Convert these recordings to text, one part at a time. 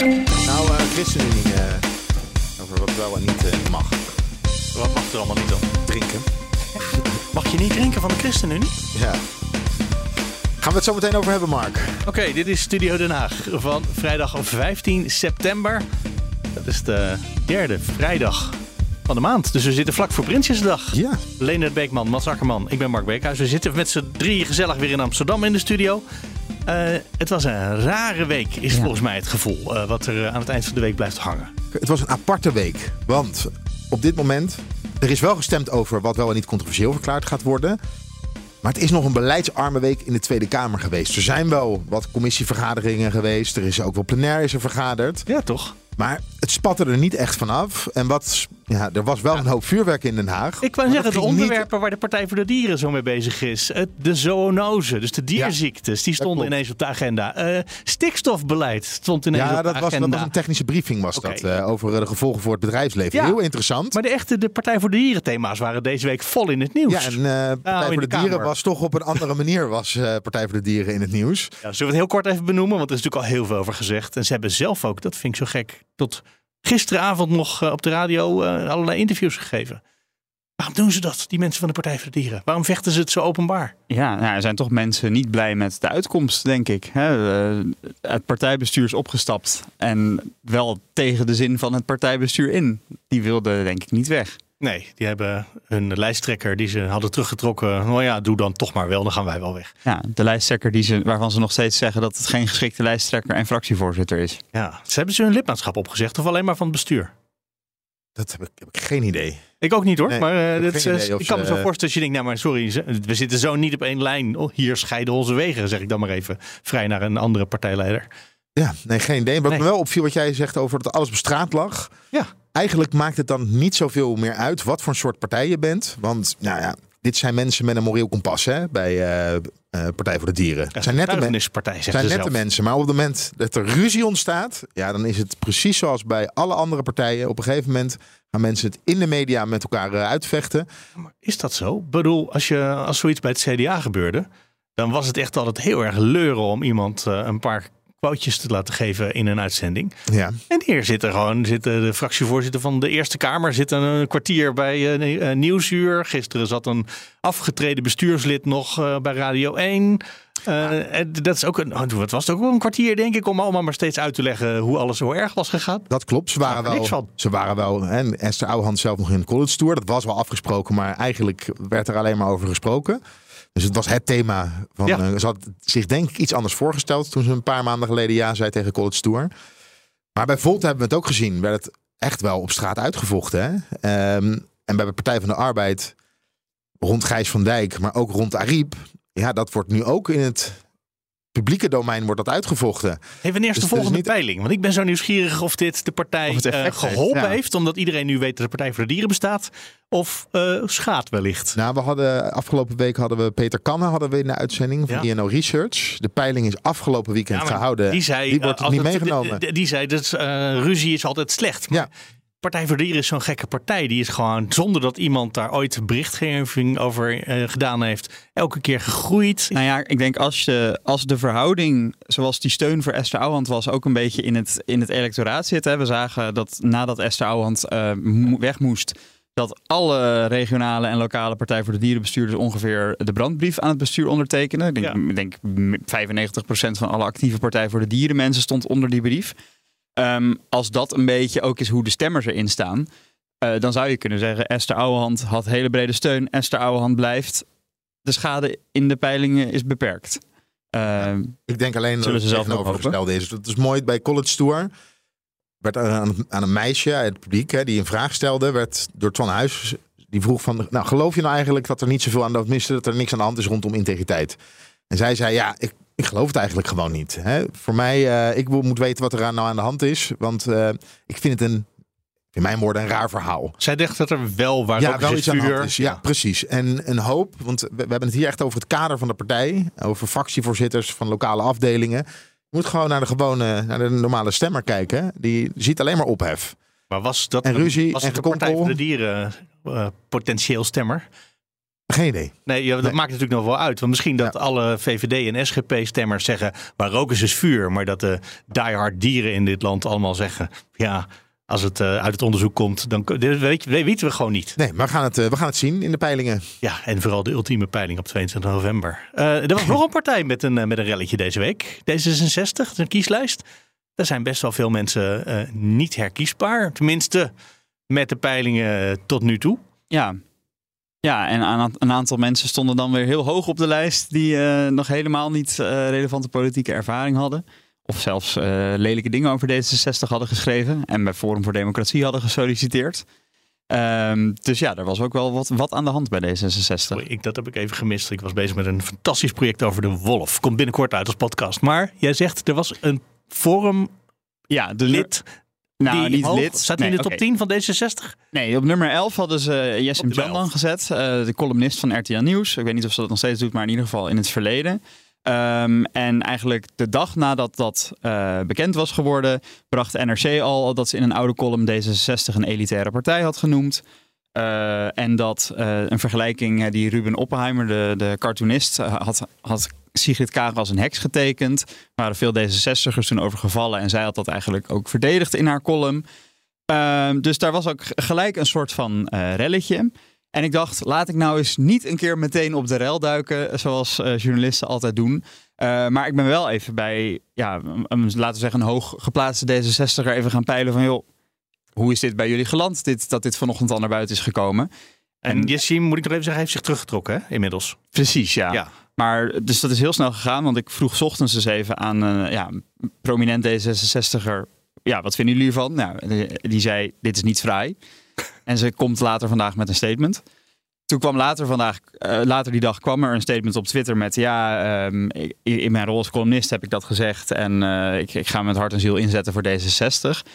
Nou, uh, ChristenUnie, uh, over wat wel en niet uh, mag. Wat mag er allemaal niet dan? Drinken. Mag je niet drinken van de ChristenUnie? Ja. Gaan we het zo meteen over hebben, Mark? Oké, okay, dit is Studio Den Haag van vrijdag 15 september. Dat is de derde vrijdag van de maand. Dus we zitten vlak voor Prinsjesdag. Ja. Leonard Beekman, Mats Akkerman, ik ben Mark Beekhuis. We zitten met z'n drieën gezellig weer in Amsterdam in de studio. Uh, het was een rare week, is ja. volgens mij het gevoel. Uh, wat er aan het eind van de week blijft hangen. Het was een aparte week. Want op dit moment, er is wel gestemd over wat wel en niet controversieel verklaard gaat worden. Maar het is nog een beleidsarme week in de Tweede Kamer geweest. Er zijn wel wat commissievergaderingen geweest. Er is ook wel plenair is er vergaderd. Ja, toch? Maar het spatte er niet echt vanaf. En wat, ja, er was wel een hoop vuurwerk in Den Haag. Ik wou zeggen, de onderwerpen waar de Partij voor de Dieren zo mee bezig is. De zoonose, dus de dierziektes, die stonden ineens op de agenda. Uh, stikstofbeleid stond ineens ja, op de agenda. Ja, dat was een technische briefing was okay. dat. Uh, over de gevolgen voor het bedrijfsleven. Ja, Heel interessant. Maar de echte de Partij voor de Dieren thema's waren deze week vol in het nieuws. Ja, en uh, Partij nou, voor de, de Dieren was toch op een andere manier was Partij voor de Dieren in het nieuws. Ja, zullen we het heel kort even benoemen? Want er is natuurlijk al heel veel over gezegd. En ze hebben zelf ook, dat vind ik zo gek, tot gisteravond nog op de radio allerlei interviews gegeven. Waarom doen ze dat, die mensen van de Partij voor de Dieren? Waarom vechten ze het zo openbaar? Ja, nou, er zijn toch mensen niet blij met de uitkomst, denk ik. Het partijbestuur is opgestapt en wel tegen de zin van het partijbestuur in. Die wilde denk ik niet weg. Nee, die hebben hun lijsttrekker die ze hadden teruggetrokken. Nou ja, doe dan toch maar wel, dan gaan wij wel weg. Ja, de lijsttrekker die ze, waarvan ze nog steeds zeggen dat het geen geschikte lijsttrekker en fractievoorzitter is. Ja, ze hebben ze hun lidmaatschap opgezegd of alleen maar van het bestuur? Dat heb ik, heb ik geen idee. Ik ook niet hoor. Nee, maar uh, geen is, idee of ik kan me zo voorstellen dat je denkt, nou maar sorry, we zitten zo niet op één lijn. Oh, hier scheiden onze wegen, zeg ik dan maar even. Vrij naar een andere partijleider. Ja, nee, geen idee. Wat Nee. me wel opviel wat jij zegt over dat alles op straat lag. Ja. Eigenlijk maakt het dan niet zoveel meer uit wat voor een soort partij je bent. Want nou ja, dit zijn mensen met een moreel kompas hè, bij eh, eh, Partij voor de Dieren. Het zijn nette, men- partij, zijn nette zelf. mensen. Maar op het moment dat er ruzie ontstaat, ja, dan is het precies zoals bij alle andere partijen. Op een gegeven moment gaan mensen het in de media met elkaar eh, uitvechten. Maar is dat zo? Ik bedoel, als, je, als zoiets bij het CDA gebeurde, dan was het echt altijd heel erg leuren om iemand een paar quotejes te laten geven in een uitzending. Ja. En hier zit er gewoon zit de de fractievoorzitter van de Eerste Kamer zit een kwartier bij eh, eh, Nieuwsuur. Gisteren zat een afgetreden bestuurslid nog eh, bij Radio 1. Eh, en dat is ook een, oh, wat was het ook wel een kwartier, denk ik, om allemaal maar steeds uit te leggen hoe alles zo erg was gegaan. Dat klopt. Ze waren niks wel. van. Ze waren wel. En Esther Ouwehand zelf nog in de college tour. Dat was wel afgesproken, maar eigenlijk werd er alleen maar over gesproken. Dus het was het thema. Van, Ja. eh, ze had zich denk ik iets anders voorgesteld toen ze een paar maanden geleden ja zei tegen college tour. Maar bij Volt hebben we het ook gezien. Werd het echt wel op straat uitgevochten. Hè? Ehm, en bij de Partij van de Arbeid rond Gijs van Dijk, maar ook rond Ariep. Ja, dat wordt nu ook in het publieke domein wordt dat uitgevochten. Hey, wanneer is Dus de volgende niet- peiling? Want ik ben zo nieuwsgierig of dit de partij eh, heeft, geholpen ja. heeft, omdat iedereen nu weet dat de Partij voor de Dieren bestaat, of eh schaadt wellicht. Nou, we hadden afgelopen week hadden we Peter Kanne hadden we in de uitzending van Ja. INO Research. De peiling is afgelopen weekend Ja, gehouden. Die zei, die wordt eh, niet meegenomen. Die, zei dat eh, ruzie is altijd slecht. Maar Ja. Partij voor de Dieren is zo'n gekke partij. Die is gewoon, zonder dat iemand daar ooit berichtgeving over eh, gedaan heeft, elke keer gegroeid. Nou ja, ik denk als, je, als de verhouding zoals die steun voor Esther Ouwehand was ook een beetje in het, in het electoraat zit. Hè. We zagen dat nadat Esther Ouwehand eh, weg moest, dat alle regionale en lokale Partij voor de Dierenbestuurders ongeveer de brandbrief aan het bestuur ondertekenen. Ik denk, Ja. ik denk 95% van alle actieve Partij voor de Dieren mensen stond onder die brief. Ehm, als dat een beetje ook is hoe de stemmers erin staan, eh, dan zou je kunnen zeggen: Esther Ouwehand had hele brede steun. Esther Ouwehand blijft. De schade in de peilingen is beperkt. Ehm, Ik denk alleen dat Zullen ze zelf nog tegenovergestelde is. Dat is mooi bij College Tour. Werd er aan, aan een meisje uit het publiek hè, die een vraag stelde, werd door Twan Huis. Die vroeg van, nou geloof je nou eigenlijk dat er niet zoveel aan de tenminste, dat er niks aan de hand is rondom integriteit? En zij zei, ja, ik, ik geloof het eigenlijk gewoon niet. Hè. Voor mij, eh, ik moet weten wat er aan, nou aan de hand is, want eh, ik vind het een, in mijn woorden, een raar verhaal. Zij dacht dat er wel waar Ja, wel iets aan de hand is. Ja, precies. En een hoop, want we, we hebben het hier echt over het kader van de partij. Over fractievoorzitters van lokale afdelingen. Je moet gewoon naar de gewone, naar de normale stemmer kijken. Die ziet alleen maar ophef. Maar was dat En ruzie was en het de Partij voor de Dieren eh, potentieel stemmer? Geen idee. Nee, ja, dat Nee. maakt natuurlijk nog wel uit. Want misschien dat Ja. alle VVD en SGP-stemmers zeggen... maar roken is dus vuur. Maar dat de diehard dieren in dit land allemaal zeggen... ja, als het eh, uit het onderzoek komt, dan dit weet, weten we gewoon niet. Nee, maar we gaan, het, eh, we gaan het zien in de peilingen. Ja, en vooral de ultieme peiling op 22 november. Eh, er was nog een partij met een, met een relletje deze week. D66, dat is een kieslijst. Daar zijn best wel veel mensen eh, niet herkiesbaar. Tenminste, met de peilingen tot nu toe. Ja. Ja, en een, aantal mensen stonden dan weer heel hoog op de lijst die eh, nog helemaal niet eh, relevante politieke ervaring hadden. Of zelfs eh, lelijke dingen over D66 hadden geschreven en bij Forum voor Democratie hadden gesolliciteerd. Ehm, dus ja, er was ook wel wat, wat aan de hand bij D66. Sorry, ik, dat heb ik even gemist. Ik was bezig met een fantastisch project over de wolf. Komt binnenkort uit als podcast. Maar jij zegt, er was een forumlid. Ja, de lid. Nou, die niet hoog- lid. Staat hij in de top oké. 10 van D66? Nee, op nummer 11 hadden ze Jessim Jandan 11. gezet. eh, de columnist van RTL Nieuws. Ik weet niet of ze dat nog steeds doet, maar in ieder geval in het verleden. Ehm, en eigenlijk de dag nadat dat eh, bekend was geworden, bracht NRC al dat ze in een oude column D66 een elitaire partij had genoemd. Eh, en dat een vergelijking die Ruben Oppenheimer, de, de cartoonist, had, had Sigrid Kaag als een heks getekend. Er waren veel D66'ers toen over gevallen en zij had dat eigenlijk ook verdedigd in haar column. Ehm, dus daar was ook gelijk een soort van eh relletje. En ik dacht, laat ik nou eens niet een keer meteen op de rel duiken, zoals eh, journalisten altijd doen. Eh, maar ik ben wel even bij, ja, laten we zeggen, een hoog geplaatste D66er even gaan peilen van, joh, hoe is dit bij jullie geland, dit, dat dit vanochtend al naar buiten is gekomen? En En- moet ik nog even zeggen, heeft zich teruggetrokken hè, inmiddels. Precies, ja. Ja. Maar dus dat is heel snel gegaan, want ik vroeg ochtends eens even aan een ja, prominent D66er. Ja, wat vinden jullie hiervan? Nou, die, zei: Dit is niet vrij. En ze komt later vandaag met een statement. Toen kwam later vandaag, eh, later die dag, kwam er een statement op Twitter met: Ja, ehm, ik- in mijn rol als columnist heb ik dat gezegd. En eh, ik, ik ga me met hart en ziel inzetten voor D66.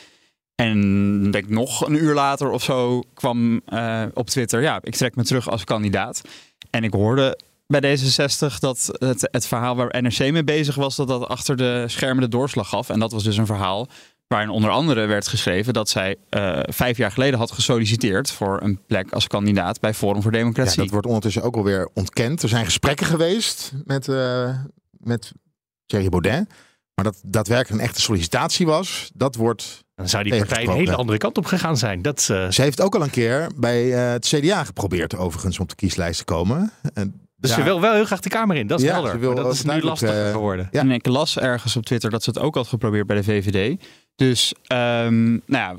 En denk nog een uur later of zo kwam eh, op Twitter: Ja, ik trek me terug als kandidaat. En ik hoorde bij D66 dat het, het verhaal waar NRC mee bezig was, dat dat achter de schermen de doorslag gaf. En dat was dus een verhaal waarin onder andere werd geschreven dat zij eh, vijf jaar geleden had gesolliciteerd voor een plek als kandidaat bij Forum voor Ja, Democratie. dat wordt ondertussen ook alweer ontkend. Er zijn gesprekken geweest met, eh met Thierry Baudet. Maar dat daadwerkelijk een echte sollicitatie was, dat wordt... Dan zou die partij een hele andere kant op gegaan zijn. Dat, eh, Ze heeft ook al een keer bij eh, het CDA geprobeerd overigens om op de kieslijst te komen. En dus ja, ze wil wel heel graag de Kamer in, dat is Ja, helder. ze wil Maar dat is nu lastiger eh, geworden. Ja. En ik las ergens op Twitter dat ze het ook had geprobeerd bij de VVD. Dus, ehm, nou ja,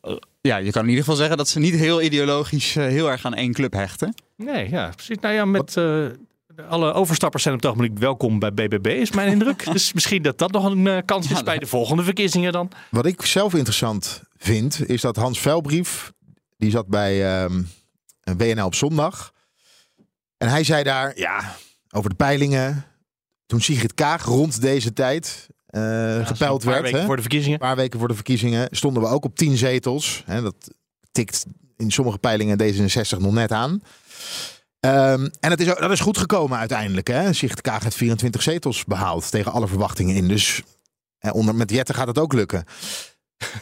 eh, ja, je kan in ieder geval zeggen dat ze niet heel ideologisch eh, heel erg aan één club hechten. Nee, ja, precies. Nou ja, met eh, alle overstappers zijn op het ogenblik welkom bij BBB, is mijn indruk. dus misschien dat dat nog een kans is Ja, bij de volgende verkiezingen dan. Wat ik zelf interessant vind, is dat Hans Velbrief, die zat bij ehm WNL op zondag. En hij zei daar, ja, over de peilingen. Toen Sigrid Kaag rond deze tijd eh, gepeild werd. weken hè, voor de verkiezingen. Een paar weken voor de verkiezingen stonden we ook op 10 zetels. Hè, dat tikt in sommige peilingen D66 nog net aan. Ehm, en het is, dat is goed gekomen uiteindelijk. Hè. Sigrid Kaag heeft 24 zetels behaald tegen alle verwachtingen in. Dus hè, onder, met Jette gaat het ook lukken.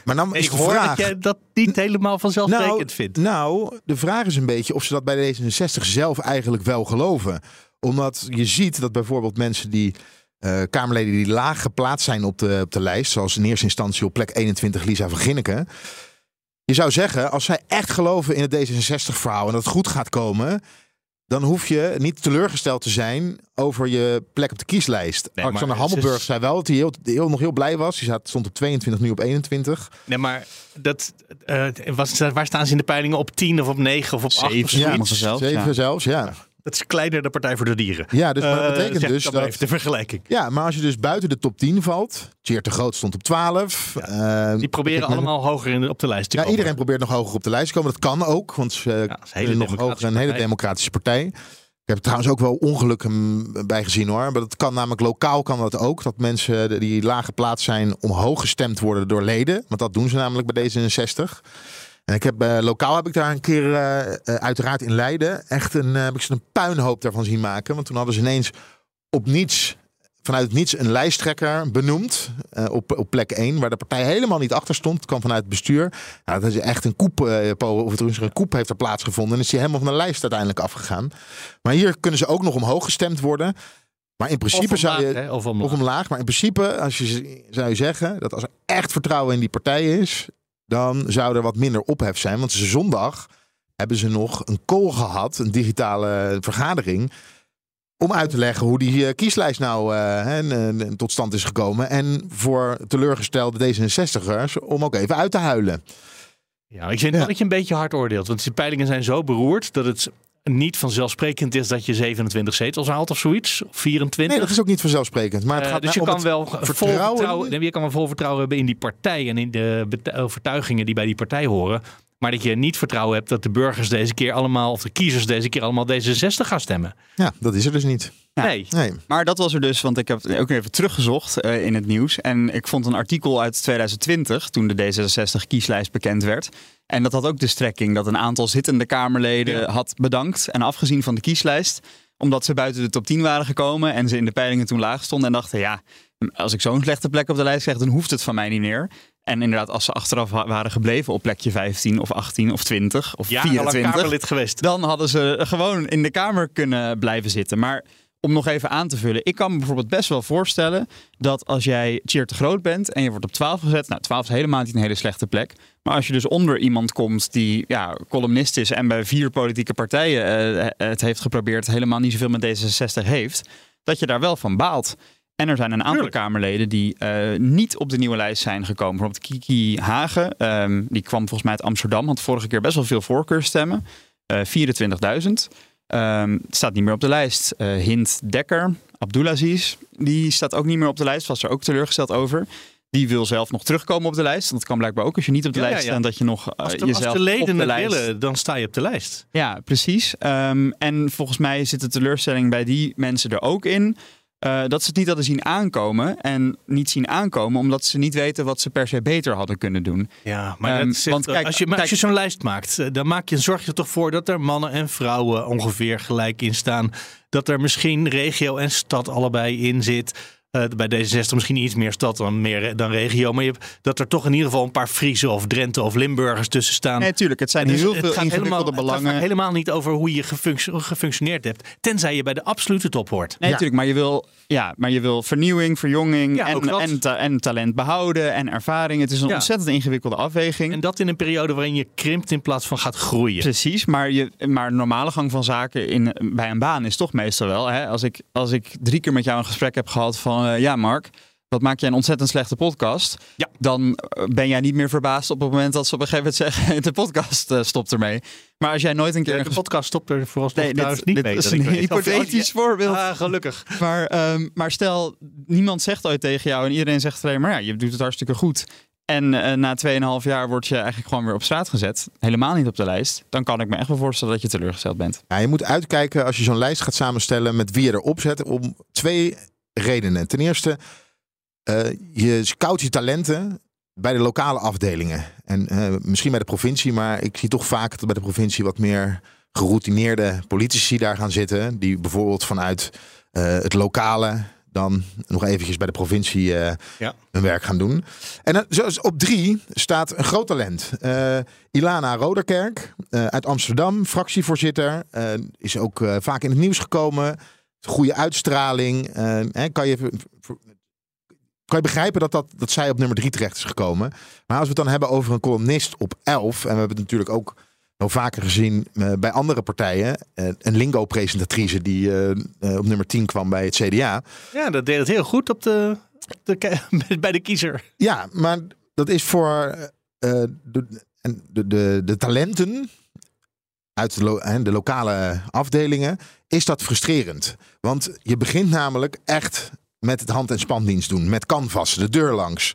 Maar dan is Ik de vraag... dat jij dat niet helemaal vanzelfsprekend vindt. Nou, de vraag is een beetje of ze dat bij D66 zelf eigenlijk wel geloven. Omdat je ziet dat bijvoorbeeld mensen die. eh, Kamerleden die laag geplaatst zijn op de, op de lijst, zoals in eerste instantie op plek 21 Lisa van Ginneken. Je zou zeggen, als zij echt geloven in het D66-verhaal en dat het goed gaat komen, dan hoef je niet teleurgesteld te zijn over je plek op de kieslijst. maar Alexander het is- Hammelburg zei wel dat hij heel, heel, nog heel blij was. Die zat, stond op 22, nu op 21. Nee, maar dat, eh, was, waar staan ze in de peilingen? Op 10 of op 9 of op 8 Zeven, of ja, zoiets? sommige zelfs. Zeven ja. zelfs, ja. Dat is kleiner de Partij voor de Dieren. Ja, dus maar dat Eh, betekent dus dat... even de vergelijking. Ja, maar als je dus buiten de top 10 valt. Tjeerd de Groot stond op 12. eh, Die proberen met- allemaal hoger in op de lijst te Ja, komen. iedereen probeert nog hoger op de lijst te komen. Dat kan ook, want ze dat is hele nog hoger een hele democratische partij. Ik heb er trouwens ook wel ongelukken bij gezien hoor. Maar dat kan namelijk lokaal kan dat ook. Dat mensen die laag geplaatst zijn omhoog gestemd worden door leden. Want dat doen ze namelijk bij D66. En ik heb, eh, lokaal heb ik daar een keer, eh, eh, uiteraard in Leiden, echt een, heb ik ze een puinhoop daarvan zien maken. Want toen hadden ze ineens op niets vanuit het niets een lijsttrekker benoemd op, op plek 1, waar de partij helemaal niet achter stond. Het kwam vanuit het bestuur. Nou, dat is echt een koep, of is een koep heeft er plaatsgevonden. En is hij helemaal van de lijst uiteindelijk afgegaan. Maar hier kunnen ze ook nog omhoog gestemd worden. Maar in principe zou je... omlaag, hè, of omlaag. Of omlaag. Maar in principe als je, zou je zeggen dat als er echt vertrouwen in die partij is, dan zou er wat minder ophef zijn. Want ze zondag hebben ze nog een call gehad, een digitale vergadering. Om uit te leggen hoe die eh, kieslijst nou eh, hè, n- n- tot stand is gekomen. En voor teleurgestelde D66'ers om ook even uit te huilen. Ja, ik vind Ja. dat je een beetje hard oordeelt. Want die peilingen zijn zo beroerd dat het niet vanzelfsprekend is dat je 27 zetels haalt of zoiets. Of 24. Nee, dat is ook niet vanzelfsprekend. Maar het Eh, gaat dus je kan het wel vol vertrouwen. je kan wel vol vertrouwen hebben in die partij en in de overtuigingen die bij die partij horen. Maar dat je niet vertrouwen hebt dat de burgers deze keer allemaal, of de kiezers deze keer allemaal D66 gaan stemmen. Ja, dat is er dus niet. Ja. Nee. Nee. Maar dat was er dus, want ik heb het ook even teruggezocht eh, in het nieuws. En ik vond een artikel uit 2020, toen de D66-kieslijst bekend werd. En dat had ook de strekking dat een aantal zittende Kamerleden Ja. had bedankt en afgezien van de kieslijst. Omdat ze buiten de top 10 waren gekomen en ze in de peilingen toen laag stonden. En dachten, ja, als ik zo'n slechte plek op de lijst krijg, dan hoeft het van mij niet meer. En inderdaad, als ze achteraf wa- waren gebleven op plekje 15 of 18 of 20 of Jarenlang 24 Kamerlid geweest. dan hadden ze gewoon in de Kamer kunnen blijven zitten. Maar om nog even aan te vullen. Ik kan me bijvoorbeeld best wel voorstellen dat als jij Cheer te groot bent en je wordt op 12 gezet. Nou, 12 is helemaal niet een hele slechte plek. Maar als je dus onder iemand komt die ja, columnist is en bij vier politieke partijen eh, het heeft geprobeerd, helemaal niet zoveel met D66 heeft, dat je daar wel van baalt. En er zijn een aantal Tuurlijk. Kamerleden die eh, niet op de nieuwe lijst zijn gekomen. Bijvoorbeeld Kiki Hagen, ehm, die kwam volgens mij uit Amsterdam, had vorige keer best wel veel voorkeurstemmen. Eh 24.000. Ehm, staat niet meer op de lijst. Eh, Hint Dekker, Abdulaziz, die staat ook niet meer op de lijst. Was er ook teleurgesteld over. Die wil zelf nog terugkomen op de lijst. Want dat kan blijkbaar ook als je niet op de Ja, lijst ja, ja. staat, dat je nog Als de, als jezelf de op leden de het lijst. willen, dan sta je op de lijst. Ja, precies. Ehm, en volgens mij zit de teleurstelling bij die mensen er ook in. Eh, dat ze het niet hadden zien aankomen. En niet zien aankomen omdat ze niet weten wat ze per se beter hadden kunnen doen. Ja, maar Ehm, zegt- want kijk- als je, je zo'n lijst maakt, eh, dan maak je, zorg je er toch voor dat er mannen en vrouwen ongeveer gelijk in staan. Dat er misschien regio en stad allebei in zit. Eh, bij D66 misschien iets meer stad dan, meer, dan regio. Maar je hebt, dat er toch in ieder geval een paar Friese of Drenthe of Limburgers tussen staan. Nee, tuurlijk. Het zijn Dus heel het veel gaat ingewikkelde helemaal, Het belangen. gaat helemaal niet over hoe je gefunc- gefunctioneerd hebt. Tenzij je bij de absolute top hoort. Nee, Ja. natuurlijk. Maar je wil, ja, maar je wil vernieuwing, verjonging Ja, en, en, ta- en talent behouden en ervaring. Het is een Ja. ontzettend ingewikkelde afweging. En dat in een periode waarin je krimpt in plaats van gaat groeien. Precies, maar, je, maar normale gang van zaken in, bij een baan is toch meestal wel. Hè? Als, ik, als ik drie keer met jou een gesprek heb gehad van... eh, ja, Mark, wat maak jij een ontzettend slechte podcast? Ja. Dan eh, ben jij niet meer verbaasd op het moment dat ze op een gegeven moment zeggen... de podcast eh, stopt ermee. Maar als jij nooit een keer... Ja, de podcast stopt er vooralsnog Nee, dit, niet dit mee. is een hypothetisch voorbeeld. Ah, gelukkig. Maar, ehm, maar stel, niemand zegt ooit tegen jou en iedereen zegt alleen maar ja, je doet het hartstikke goed. En eh, na 2,5 jaar word je eigenlijk gewoon weer op straat gezet. Helemaal niet op de lijst. Dan kan ik me echt wel voorstellen dat je teleurgesteld bent. Ja, je moet uitkijken als je zo'n lijst gaat samenstellen met wie je erop zet. Om twee redenen. Ten eerste, eh, je scout je talenten bij de lokale afdelingen. En eh, misschien bij de provincie, maar ik zie toch vaak dat bij de provincie wat meer geroutineerde politici daar gaan zitten. Die bijvoorbeeld vanuit eh, het lokale dan nog eventjes bij de provincie Ja. hun werk gaan doen. En dan, zoals op drie staat een groot talent. Ilana Roderkerk uit Amsterdam, fractievoorzitter. is ook vaak in het nieuws gekomen. Goede uitstraling. eh, hè, kan, je, kan je begrijpen dat, dat, dat zij op nummer drie terecht is gekomen. Maar als we het dan hebben over een columnist op 11. En we hebben het natuurlijk ook wel vaker gezien eh, bij andere partijen. eh, een lingo-presentatrice die eh, op nummer 10 kwam bij het CDA. Ja, dat deed het heel goed op de, op de, bij de kiezer. Ja, maar dat is voor de, de, de talenten uit de, lo- de lokale afdelingen is dat frustrerend. Want je begint namelijk echt met het hand- en spandienst doen. Met canvas, de deur langs.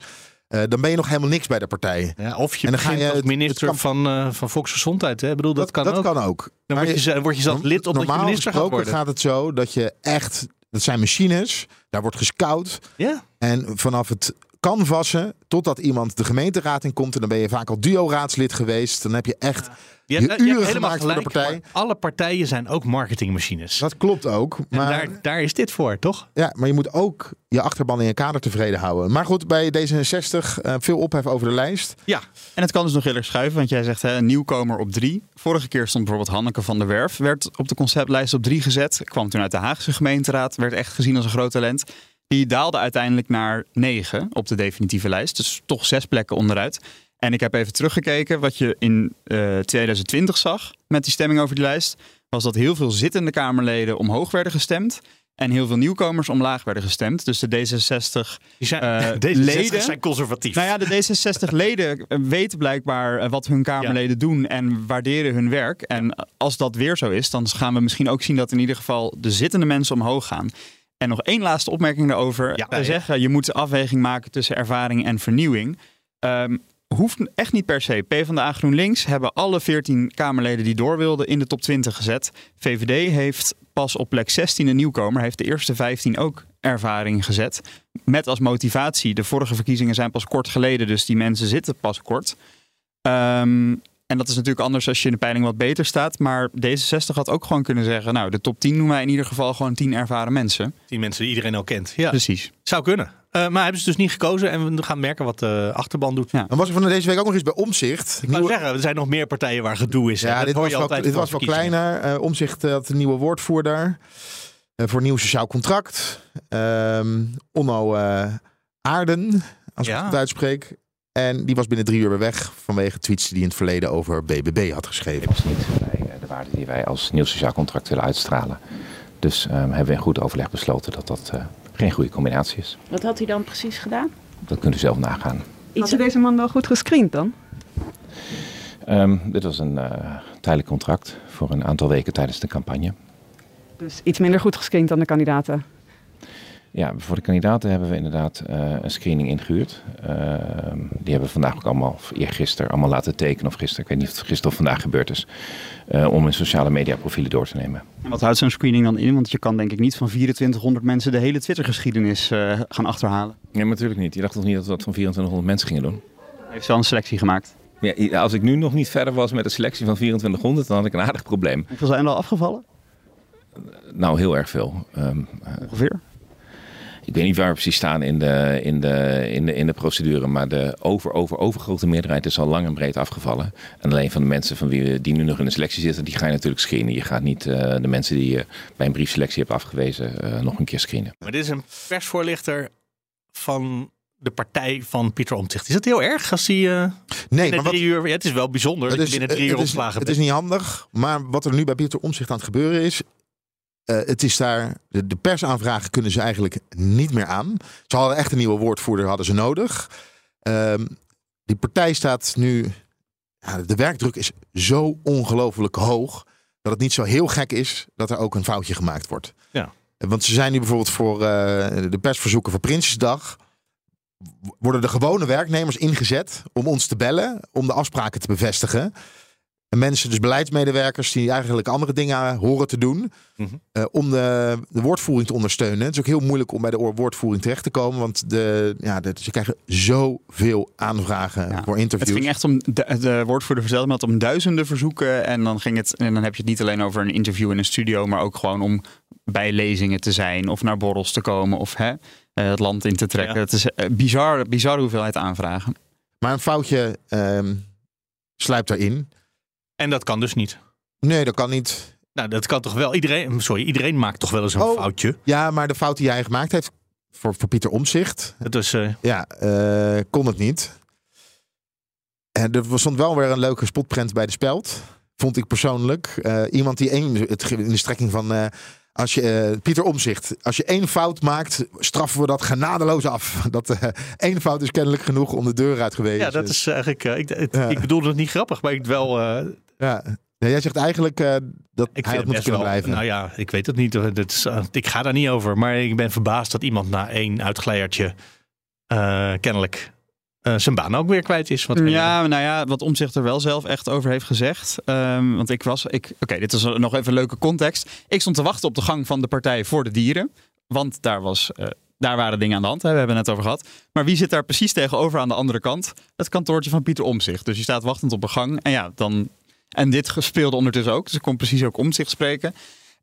Eh, dan ben je nog helemaal niks bij de partij. Ja, of je En dan ga je als minister het kan- van, eh, van Volksgezondheid. Hè? Ik bedoel, dat, kan dat ook. kan ook. Dan Maar word je, ze- word je zelfs lid omdat je Normaal minister gaat worden. gaat het zo dat je echt... Dat zijn machines, daar wordt gescout. Ja, En vanaf het canvassen totdat iemand de gemeenteraad in komt. En dan ben je vaak al duo-raadslid geweest. Dan heb je echt Je je hebt, je hebt uren helemaal gemaakt voor de partij. Alle partijen zijn ook marketingmachines. Dat klopt ook. En Maar, daar, daar is dit voor, toch? ja, maar je moet ook je achterban in je kader tevreden houden. Maar goed, bij D66 eh, veel ophef over de lijst. Ja. En het kan dus nog heel erg schuiven, want jij zegt hè, een nieuwkomer op drie. Vorige keer stond bijvoorbeeld Hanneke van der Werf, werd op de conceptlijst op drie gezet. Kwam toen uit de Haagse gemeenteraad, werd echt gezien als een groot talent. Die daalde uiteindelijk naar negen op de definitieve lijst. Dus toch zes plekken onderuit. En ik heb even teruggekeken wat je in eh, 2020 zag met die stemming over die lijst. Was dat heel veel zittende Kamerleden omhoog werden gestemd. En heel veel nieuwkomers omlaag werden gestemd. Dus de D66 Die zijn, Eh, leden- zijn conservatief. nou ja, de D66-leden weten blijkbaar eh, wat hun Kamerleden doen en waarderen hun werk. En als dat weer zo is, dan gaan we misschien ook zien dat in ieder geval de zittende mensen omhoog gaan. En nog één laatste opmerking daarover. Ja, zeggen, je moet een afweging maken tussen ervaring en vernieuwing. Ehm, hoeft echt niet per se. PvdA GroenLinks hebben alle 14 Kamerleden die door wilden in de top 20 gezet. VVD heeft pas op plek 16 een nieuwkomer. Heeft de eerste 15 ook ervaring gezet. Met als motivatie, de vorige verkiezingen zijn pas kort geleden, dus die mensen zitten pas kort. Ehm, en dat is natuurlijk anders als je in de peiling wat beter staat. Maar D66 had ook gewoon kunnen zeggen, nou de top 10 noemen wij in ieder geval gewoon 10 ervaren mensen. Die mensen die iedereen al kent. Ja, Precies. zou kunnen. Eh, maar hebben ze dus niet gekozen en we gaan merken wat de achterban doet. Ja. Dan was er van deze week ook nog eens bij Omzicht. Ik wou zeggen, er zijn nog meer partijen waar gedoe is. Ja, Dat dit hoor was, je wel, altijd dit was wel kleiner. Eh, Omzicht eh, had een nieuwe woordvoerder eh, voor een nieuw sociaal contract. Ehm Onno eh, Aarden, als ik Ja. het uitspreek. En die was binnen drie uur weer weg vanwege tweets die hij in het verleden over BBB had geschreven. past niet bij eh, de waarden die wij als nieuw sociaal contract willen uitstralen. Dus ehm, hebben we in goed overleg besloten dat dat eh, geen goede combinatie is. Wat had hij dan precies gedaan? Dat kunt u zelf nagaan. Had u deze man wel goed gescreend dan? Ehm, dit was een eh, tijdelijk contract voor een aantal weken tijdens de campagne. Dus iets minder goed gescreend dan de kandidaten. Ja, voor de kandidaten hebben we inderdaad eh, een screening ingehuurd. Ehm, die hebben we vandaag ook allemaal, of eergisteren, allemaal laten tekenen. Of gisteren, ik weet niet of het gisteren of vandaag gebeurd is. eh, om hun sociale media profielen door te nemen. En wat houdt zo'n screening dan in? Want je kan denk ik niet van 2400 mensen de hele Twitter-geschiedenis eh, gaan achterhalen. Nee, natuurlijk niet. Je dacht toch niet dat we dat van 2400 mensen gingen doen? Heeft wel een selectie gemaakt. Ja, als ik nu nog niet verder was met een selectie van 2400, dan had ik een aardig probleem. Hoeveel zijn er al afgevallen? Nou, heel erg veel. Ehm, eh, Ongeveer. Ik weet niet waar we precies staan in de, in de, in de, in de procedure, maar de over, over, overgrote meerderheid is al lang en breed afgevallen. En alleen van de mensen van wie we, die nu nog in de selectie zitten, die ga je natuurlijk screenen. Je gaat niet eh, de mensen die je bij een briefselectie hebt afgewezen eh, nog een keer screenen. Maar dit is een persvoorlichter van de partij van Pieter Omtzigt. Is dat heel erg als hij eh Nee, maar wat, drie uur... Ja, het is wel bijzonder dat je binnen drie uur het is, ontslagen het is niet handig, maar wat er nu bij Pieter Omzicht aan het gebeuren is. Eh, het is daar, de, de persaanvragen kunnen ze eigenlijk niet meer aan. Ze hadden echt een nieuwe woordvoerder hadden ze nodig. Ehm, die partij staat nu. Ja, de werkdruk is zo ongelooflijk hoog. Dat het niet zo heel gek is dat er ook een foutje gemaakt wordt. Ja. Want ze zijn nu bijvoorbeeld voor eh, de persverzoeken voor Prinsjesdag. Worden de gewone werknemers ingezet om ons te bellen. Om de afspraken te bevestigen. En mensen, dus beleidsmedewerkers die eigenlijk andere dingen horen te doen. Mhm. eh, om de, de woordvoering te ondersteunen. Het is ook heel moeilijk om bij de oor- woordvoering terecht te komen. Want de, ja, de, ze krijgen zoveel aanvragen Ja. voor Het interviews. ging echt om, de, de woordvoerder vertelde me dat om duizenden verzoeken. En dan, ging het, en dan heb je het niet alleen over een interview in een studio, maar ook gewoon om bij lezingen te zijn of naar borrels te komen of hè, eh, het land in te trekken. Ja. Het is een bizar, bizarre hoeveelheid aanvragen. Maar een foutje ehm sluipt daarin. En dat kan dus niet. Nee, dat kan niet. Nou, dat kan toch wel. Iedereen, sorry, iedereen maakt toch wel eens een Oh. foutje. Ja, maar de fout die jij gemaakt heeft voor, voor Pieter Omzicht. Is, eh, Ja, eh, kon het niet. En er stond wel weer een leuke spotprint bij de speld. Vond ik persoonlijk. Eh, iemand die één, het, in de strekking van. als je, Pieter Omzicht, als je één fout maakt, straffen we dat genadeloos af. Dat één fout is kennelijk genoeg om de deur uit geweest. ja, dat is eigenlijk. eh, ik, het- ik bedoel het niet grappig, maar ik wel. Eh, Ja. Ja, jij zegt eigenlijk eh, dat ik hij had moeten kunnen wel. blijven. Nou ja, ik weet het niet. hoor. Dat is, eh, ik ga daar niet over. Maar ik ben verbaasd dat iemand na één uitglijertje eh, kennelijk eh, zijn baan ook weer kwijt is. Wat Ja, nou ja, wat Omzicht er wel zelf echt over heeft gezegd. Ehm, want ik was, ik, oké, dit is nog even een leuke context. Ik stond te wachten op de gang van de Partij voor de Dieren. Want daar was eh, daar waren dingen aan de hand. Hè? We hebben het net over gehad. Maar wie zit daar precies tegenover aan de andere kant? Het kantoortje van Pieter Omzicht. Dus je staat wachtend op een gang. En ja, dan. En dit speelde ondertussen ook. Dus ik kon precies ook Omzicht spreken.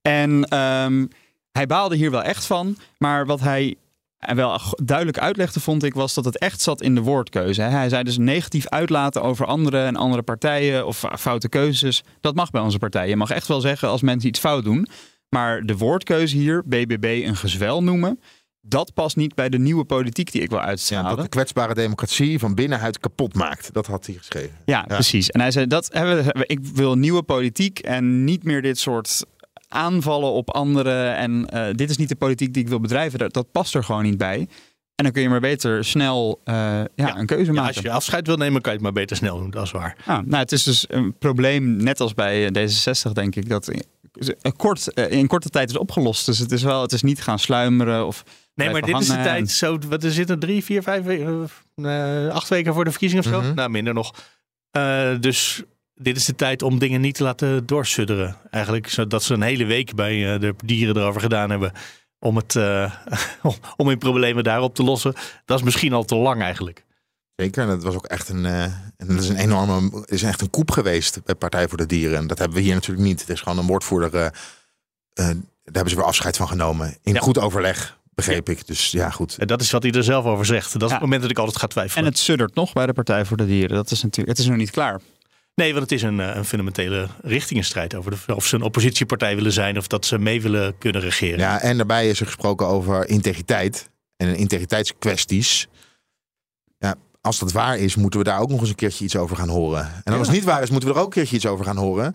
En ehm, hij baalde hier wel echt van. Maar wat hij en wel duidelijk uitlegde, vond ik, was dat het echt zat in de woordkeuze. Hij zei dus negatief uitlaten over anderen en andere partijen of foute keuzes. Dat mag bij onze partij. Je mag echt wel zeggen als mensen iets fout doen. Maar de woordkeuze hier, BBB een gezwel noemen, dat past niet bij de nieuwe politiek die ik wil uitstralen. Ja, dat de kwetsbare democratie van binnenuit kapot maakt. Dat had hij geschreven. Ja, precies. En hij zei, dat hebben, ik wil nieuwe politiek en niet meer dit soort aanvallen op anderen. En uh, dit is niet de politiek die ik wil bedrijven. Dat, dat, past er gewoon niet bij. En dan kun je maar beter snel uh, ja, ja, een keuze maken. Als je afscheid wil nemen, kan je het maar beter snel doen. Dat is waar. Ja, nou, het is dus een probleem, net als bij D66, denk ik, dat kort, in korte tijd is opgelost. Dus het is wel, het is niet gaan sluimeren of. Nee, maar dit is de tijd zo. Wat er zitten drie, vier, vijf weken, acht weken voor de verkiezing of zo. Mm -hmm. Nou, minder nog. dus dit is de tijd om dingen niet te laten doorsudderen. Eigenlijk zodat ze een hele week bij uh, de dieren erover gedaan hebben. Om, het, uh, om hun problemen daarop te lossen. Dat is misschien al te lang eigenlijk. Zeker, en dat was ook echt een, uh, dat is een enorme, is echt een koep geweest bij Partij voor de Dieren. En dat hebben we hier natuurlijk niet. Het is gewoon een woordvoerder, daar hebben ze weer afscheid van genomen. In ja. goed overleg, begreep ik. Dus ja, goed. En dat is wat hij er zelf over zegt. Dat is ja. het moment dat ik altijd ga twijfelen. En het suddert nog bij de Partij voor de Dieren. Dat is natuurlijk, het is nog niet klaar. Nee, want het is een, een fundamentele richtingenstrijd over de, of ze een oppositiepartij willen zijn of dat ze mee willen kunnen regeren. Ja, en daarbij is er gesproken over integriteit en integriteitskwesties. Ja, als dat waar is, moeten we daar ook nog eens een keertje iets over gaan horen. En als het niet waar is, moeten we er ook een keertje iets over gaan horen.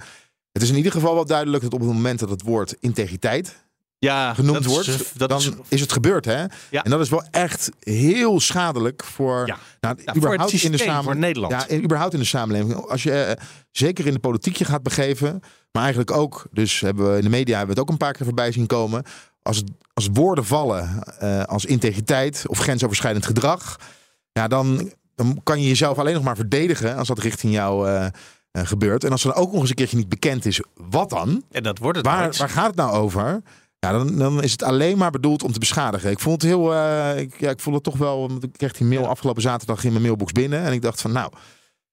Het is in ieder geval wel duidelijk dat op het moment dat het woord integriteit ja, genoemd wordt, is, dan is, is, het gebeurd. Hè? Ja. En dat is wel echt heel schadelijk voor, ja. nou, ja, überhaupt voor in de samenleving. Voor Nederland. Ja, überhaupt in de samenleving. Als je uh, zeker in de politiek je gaat begeven, maar eigenlijk ook, dus hebben we in de media hebben we het ook een paar keer voorbij zien komen. Als, als woorden vallen uh, als integriteit of grensoverschrijdend gedrag, ja, dan, dan kan je jezelf alleen nog maar verdedigen als dat richting jou uh, gebeurt. En als er ook nog eens een keertje niet bekend is, wat dan? En dat wordt het waar, waar gaat het nou over? Ja, dan, dan is het alleen maar bedoeld om te beschadigen. Ik vond het heel, uh, ik, ja, ik vond het toch wel, want ik kreeg die mail afgelopen zaterdag in mijn mailbox binnen. En ik dacht van nou,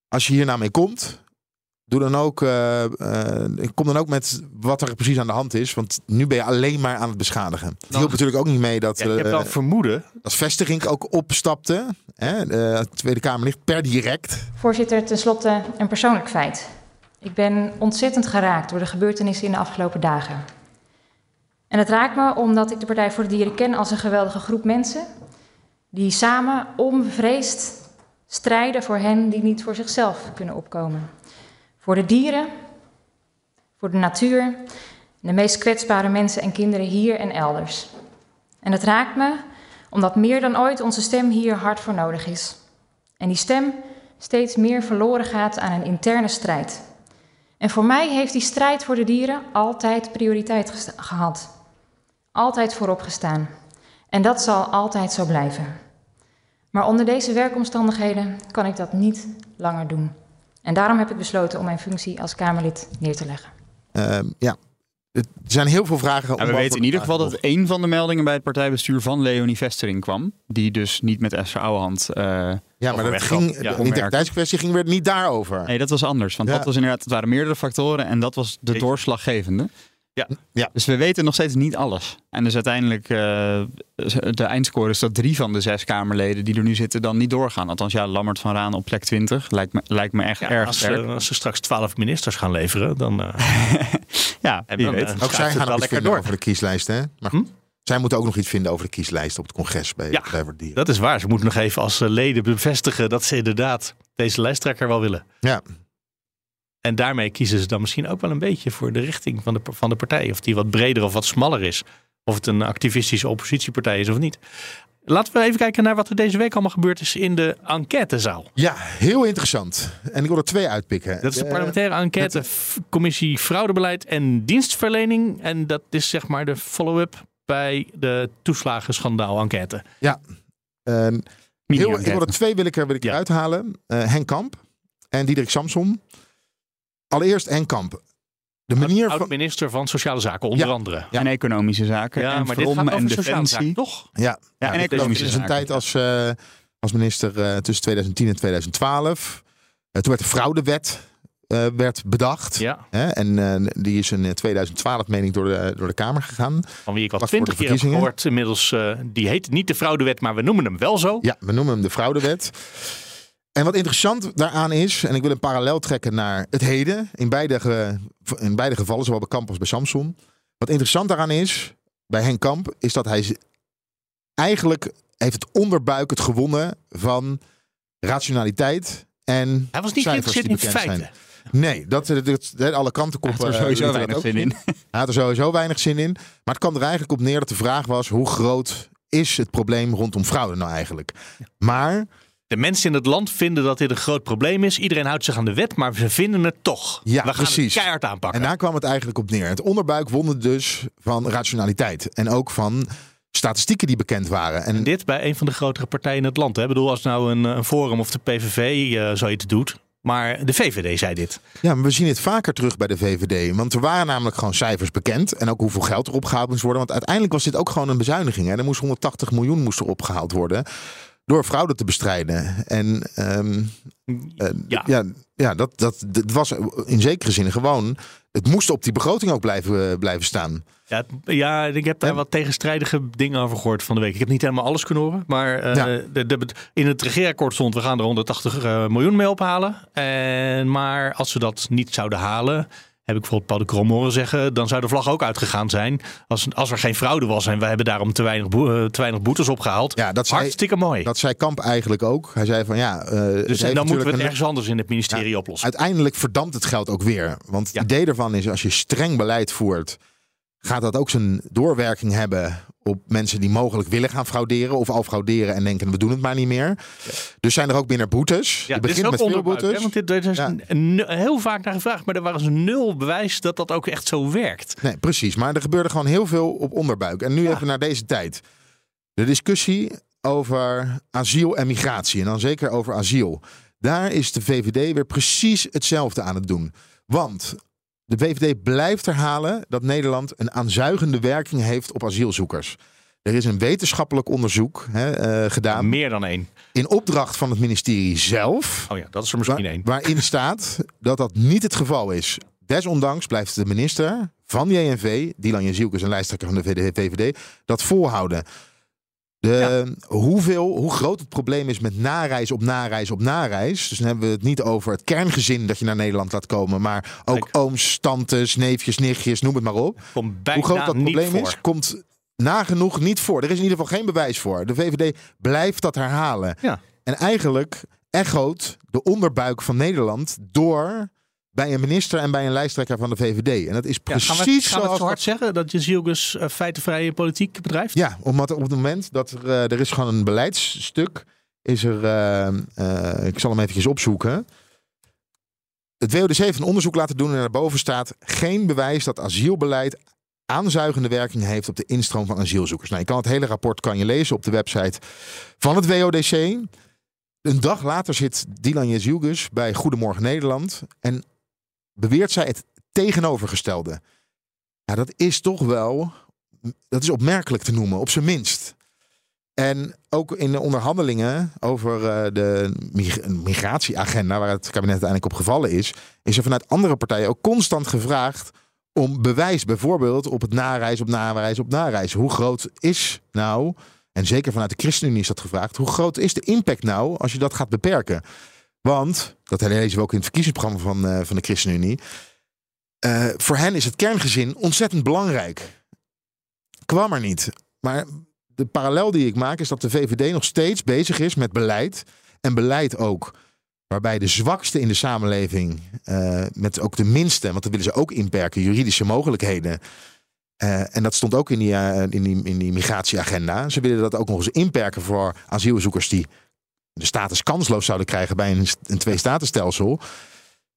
als je hier nou mee komt, doe dan ook, uh, uh, kom dan ook met wat er precies aan de hand is. Want nu ben je alleen maar aan het beschadigen. Het hielp natuurlijk ook niet mee dat... Ja, ik heb wel vermoeden. Dat Vestiging ook opstapte. Hè, de Tweede Kamerlicht per direct. Voorzitter, tenslotte een persoonlijk feit. Ik ben ontzettend geraakt door de gebeurtenissen in de afgelopen dagen. En het raakt me omdat ik de Partij voor de Dieren ken als een geweldige groep mensen die samen onbevreesd strijden voor hen die niet voor zichzelf kunnen opkomen. Voor de dieren, voor de natuur, de meest kwetsbare mensen en kinderen hier en elders. En het raakt me omdat meer dan ooit onze stem hier hard voor nodig is. En die stem steeds meer verloren gaat aan een interne strijd. En voor mij heeft die strijd voor de dieren altijd prioriteit gehad altijd voorop gestaan. En dat zal altijd zo blijven. Maar onder deze werkomstandigheden kan ik dat niet langer doen. En daarom heb ik besloten om mijn functie als Kamerlid neer te leggen. Uh, ja, er zijn heel veel vragen. Ja, we weten in ieder geval dat een van de meldingen bij het partijbestuur van Leonie Vestering kwam. Die dus niet met Esther Ouwehand. Uh, ja, maar dat ging, ja, de integriteitskwestie ging weer niet daarover. Nee, dat was anders. Want ja. dat was inderdaad, het waren meerdere factoren en dat was de doorslaggevende. Ja. ja. Dus we weten nog steeds niet alles. En dus uiteindelijk, uh, de eindscore is dat drie van de zes Kamerleden die er nu zitten dan niet doorgaan. Althans, ja, Lammert van Raan op plek 20 lijkt me, lijkt me echt ja, erg als, sterk. als ze straks twaalf ministers gaan leveren, dan... Uh, ja, wie dan, weet. ook zij gaan nog iets vinden door. over de kieslijst, hè? Maar hm? zij moeten ook nog iets vinden over de kieslijst op het congres bij ja, Dieren. Dat is waar. Ze moeten nog even als leden bevestigen dat ze inderdaad deze lijsttrekker wel willen. Ja. En daarmee kiezen ze dan misschien ook wel een beetje voor de richting van de, van de partij. Of die wat breder of wat smaller is. Of het een activistische oppositiepartij is of niet. Laten we even kijken naar wat er deze week allemaal gebeurd is in de enquêtezaal. Ja, heel interessant. En ik wil er twee uitpikken. Dat is de parlementaire enquête, commissie fraudebeleid en dienstverlening. En dat is zeg maar de follow-up bij de toeslagenschandaal enquête. Ja, uh, heel, ik wil er twee wil ik er, wil ik ja. uithalen. Uh, Henk Kamp en Diederik Samson. Allereerst Henk Kamp. de manier van... Oud-minister van Sociale Zaken, onder Ja. andere. Ja. En economische zaken. Ja, en maar dit gaat en zaken, toch? Ja, Ja, ja en economische is een zaken. tijd als, eh, als minister eh, tussen 2010 en 2012. Eh, toen werd de fraudewet eh, werd bedacht. Ja, Hè? En eh, die is in eh, 2012, meen ik, door de, door de Kamer gegaan. van wie ik al twintig keer heb gehoord inmiddels. eh, die heet niet de fraudewet, maar we noemen hem wel zo. Ja, we noemen hem de fraudewet. En wat interessant daaraan is, en ik wil een parallel trekken naar het heden, in beide, in beide gevallen, zowel bij Kamp als bij Samson. Wat interessant daaraan is, bij Henk Kamp, is dat hij eigenlijk heeft het onderbuik het gewonnen van rationaliteit en Hij was niet geïnteresseerd in bekend feiten. zijn. Nee, dat, dat, dat- alle kanten Hij koppen. heeft er sowieso dat weinig zin in. Hij had er sowieso weinig zin in. Maar het kwam er eigenlijk op neer dat de vraag was: hoe groot is het probleem rondom fraude nou eigenlijk? Maar De mensen in het land vinden dat dit een groot probleem is. Iedereen houdt zich aan de wet, maar ze vinden het toch. Ja, we gaan precies. het keihard aanpakken. En daar kwam het eigenlijk op neer. Het onderbuik won dus van rationaliteit. En ook van statistieken die bekend waren. En En dit bij een van de grotere partijen in het land. Hè? Ik bedoel, als nou een, een Forum of de PVV eh zoiets doet. Maar de VVD zei dit. ja, maar we zien het vaker terug bij de VVD. Want er waren namelijk gewoon cijfers bekend. En ook hoeveel geld er opgehaald moest worden. Want uiteindelijk was dit ook gewoon een bezuiniging. Hè. Er moest 180 miljoen moest er opgehaald worden. Door fraude te bestrijden. En ehm, eh, Ja. ja, ja dat, dat, dat was in zekere zin gewoon. Het moest op die begroting ook blijven, blijven staan. Ja, ja, ik heb daar En- wat tegenstrijdige dingen over gehoord van de week. Ik heb niet helemaal alles kunnen horen. Maar eh, Ja. de, de, in het regeerakkoord stond, we gaan er 180 eh, miljoen mee ophalen. En, maar als we dat niet zouden halen, heb ik bijvoorbeeld Paul de Krom horen zeggen, dan zou de vlag ook uitgegaan zijn. Als, als er geen fraude was en wij hebben daarom te weinig, boe- eh, te weinig boetes opgehaald. Ja, dat zei, Hartstikke mooi. dat zei Kamp eigenlijk ook. Hij zei van ja. het dus en dan moeten we het ergens anders in het ministerie oplossen. Uiteindelijk verdampt het geld ook weer. Want Ja. het idee ervan is, als je streng beleid voert, gaat dat ook zijn doorwerking hebben op mensen die mogelijk willen gaan frauderen of al frauderen en denken we doen het maar niet meer. Dus zijn er ook binnen boetes. Ja, je dit is begint ook met hè, boetes. Want dit, dit is Ja. een- heel vaak naar gevraagd, maar er was nul bewijs dat dat ook echt zo werkt. Nee, precies. Maar er gebeurde gewoon heel veel op onderbuik. En nu even naar deze tijd. De discussie over asiel en migratie. En dan zeker over asiel. Daar is de VVD weer precies hetzelfde aan het doen. Want de VVD blijft herhalen dat Nederland een aanzuigende werking heeft op asielzoekers. Er is een wetenschappelijk onderzoek hè, eh, gedaan Meer dan één. in opdracht van het ministerie zelf. Oh ja, dat is er misschien Waar- één. waarin staat dat dat niet het geval is. Desondanks blijft de minister van JNV, Dylan Jezielkes, een lijsttrekker van de VVD, dat volhouden. De, hoeveel, hoe groot het probleem is met nareis op nareis op nareis. Dus dan hebben we het niet over het kerngezin dat je naar Nederland laat komen. Maar ook Kijk. ooms, tantes, neefjes, nichtjes, noem het maar op. Bijna hoe groot dat probleem is, komt nagenoeg niet voor. Er is in ieder geval geen bewijs voor. De VVD blijft dat herhalen. Ja. En eigenlijk echoot de onderbuik van Nederland door bij een minister en bij een lijsttrekker van de VVD. En dat is Ja, precies gaan we, gaan het zo hard zeggen dat Jezielgus uh, feitenvrije politiek bedrijft? Ja, omdat op het moment dat er, eh, er is gewoon een beleidsstuk, is er, eh, eh, ik zal hem eventjes opzoeken. Het WODC heeft een onderzoek laten doen en daarboven staat geen bewijs dat asielbeleid aanzuigende werking heeft op de instroom van asielzoekers. Nou, je kan het hele rapport kan je lezen op de website van het WODC. Een dag later zit Dylan Jezielgus bij Goedemorgen Nederland en beweert zij het tegenovergestelde. Dat is toch wel, dat is opmerkelijk te noemen, op zijn minst. En ook in de onderhandelingen over uh, de mig migratieagenda, waar het kabinet uiteindelijk op gevallen is, is er vanuit andere partijen ook constant gevraagd om bewijs, bijvoorbeeld op het nareis, op nareis, op nareis. Hoe groot is nou, en zeker vanuit de ChristenUnie is dat gevraagd, hoe groot is de impact nou als je dat gaat beperken? Want, dat lezen we ook in het verkiezingsprogramma van, uh, van de ChristenUnie, uh, voor hen is het kerngezin ontzettend belangrijk. Kwam er niet. Maar de parallel die ik maak is dat de VVD nog steeds bezig is met beleid. En beleid ook waarbij de zwakste in de samenleving, uh, met ook de minste, want dat willen ze ook inperken, juridische mogelijkheden. En dat stond ook in die, in, die, in die migratieagenda. Ze willen dat ook nog eens inperken voor asielzoekers die de status kansloos zouden krijgen bij een, een twee-statenstelsel.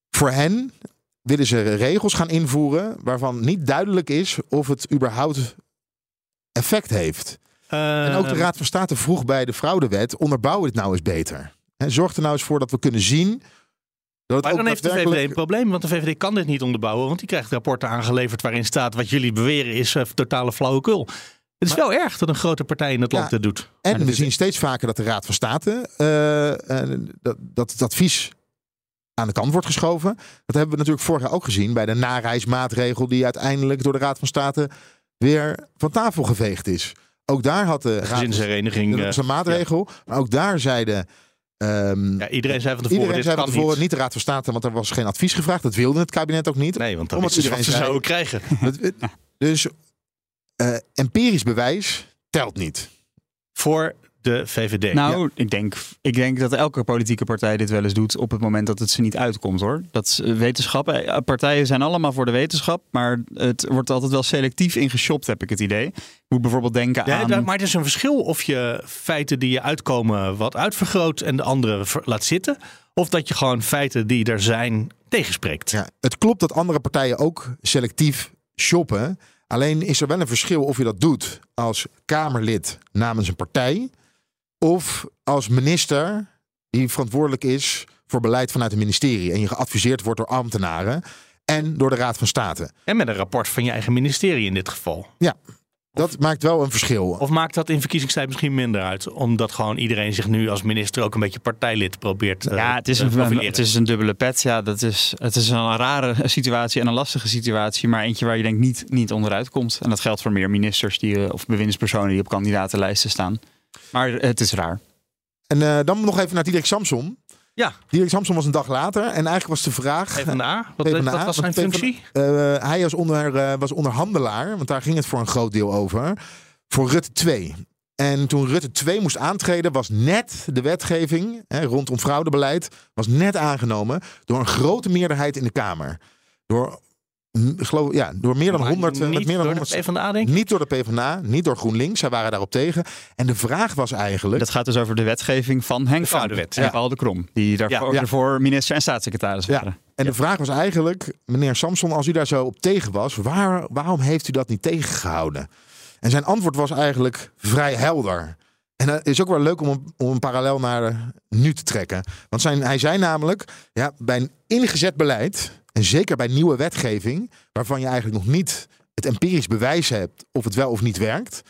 Voor hen willen ze regels gaan invoeren waarvan niet duidelijk is of het überhaupt effect heeft. Uh, en ook de Raad van State vroeg bij de fraudewet: onderbouw het nou eens beter. He, zorg er nou eens voor dat we kunnen zien het Maar ook dan heeft de VVD een probleem, want de VVD kan dit niet onderbouwen. Want die krijgt rapporten aangeleverd waarin staat wat jullie beweren is eh, totale flauwekul. Het is wel erg dat een grote partij in het land Ja. dit doet. En dat we is- zien steeds vaker dat de Raad van State eh, eh, dat, dat het advies aan de kant wordt geschoven. Dat hebben we natuurlijk vorig jaar ook gezien bij de nareismaatregel die uiteindelijk door de Raad van State weer van tafel geveegd is. Ook daar had de Gezinshereniging. dat eh, was een maatregel, maar ook daar zeiden ehm, ja, iedereen zei van tevoren, iedereen dit zei kan van tevoren niet. niet de Raad van State, want er was geen advies gevraagd. Dat wilde het kabinet ook niet. Nee, want dan Omdat wisten ze wat ze zouden krijgen. Dat- Dus eh, empirisch bewijs telt niet. Voor de VVD. Nou, ik, denk, ik denk dat elke politieke partij dit wel eens doet op het moment dat het ze niet uitkomt hoor. Dat eh, wetenschap, eh, partijen zijn allemaal voor de wetenschap, maar het wordt altijd wel selectief ingeshopt, heb ik het idee. Ik moet bijvoorbeeld denken Ja, aan... daar- maar het is een verschil of je feiten die je uitkomen wat uitvergroot en de andere laat zitten. Of dat je gewoon feiten die er zijn tegenspreekt. Ja, het klopt dat andere partijen ook selectief shoppen. Alleen is er wel een verschil of je dat doet als Kamerlid namens een partij. Of als minister die verantwoordelijk is voor beleid vanuit het ministerie. En je geadviseerd wordt door ambtenaren en door de Raad van State. En met een rapport van je eigen ministerie in dit geval. Dat maakt wel een verschil. Of maakt dat in verkiezingstijd misschien minder uit? Omdat gewoon iedereen zich nu als minister ook een beetje partijlid probeert eh, Ja, het is, te een, het is een dubbele pet. Ja, dat is, het is een rare situatie en een lastige situatie. Maar eentje waar je denk niet, niet onderuit komt. En dat geldt voor meer ministers die, eh, of bewindspersonen die op kandidatenlijsten staan. Maar het is raar. En eh, dan nog even naar Diederik Samson. Ja. Diederik Samson was een dag later. En eigenlijk was de vraag... PvdA, wat, PvdA, wat was zijn functie? Eh, hij was, onder, eh, was onderhandelaar, want daar ging het voor een groot deel over, voor Rutte 2. En toen Rutte 2 moest aantreden, was net de wetgeving hè, rondom fraudebeleid was net aangenomen door een grote meerderheid in de Kamer. Door, geloof, ja, door meer dan Maar 100, eh, niet met meer dan door de 100 PvdA, denk ik. Niet door de PvdA, niet door GroenLinks. Zij waren daarop tegen. En de vraag was eigenlijk. Dat gaat dus over de wetgeving van Henk fraudewet, en ja. Paul de Krom. Die daarvoor, Ja. minister en staatssecretaris Ja. waren. En de vraag was eigenlijk, meneer Samson, als u daar zo op tegen was, waar, waarom heeft u dat niet tegengehouden? En zijn antwoord was eigenlijk vrij helder. En het is ook wel leuk om een, om een parallel naar nu te trekken. Want zijn, hij zei namelijk, ja, bij een ingezet beleid, en zeker bij nieuwe wetgeving, waarvan je eigenlijk nog niet het empirisch bewijs hebt of het wel of niet werkt,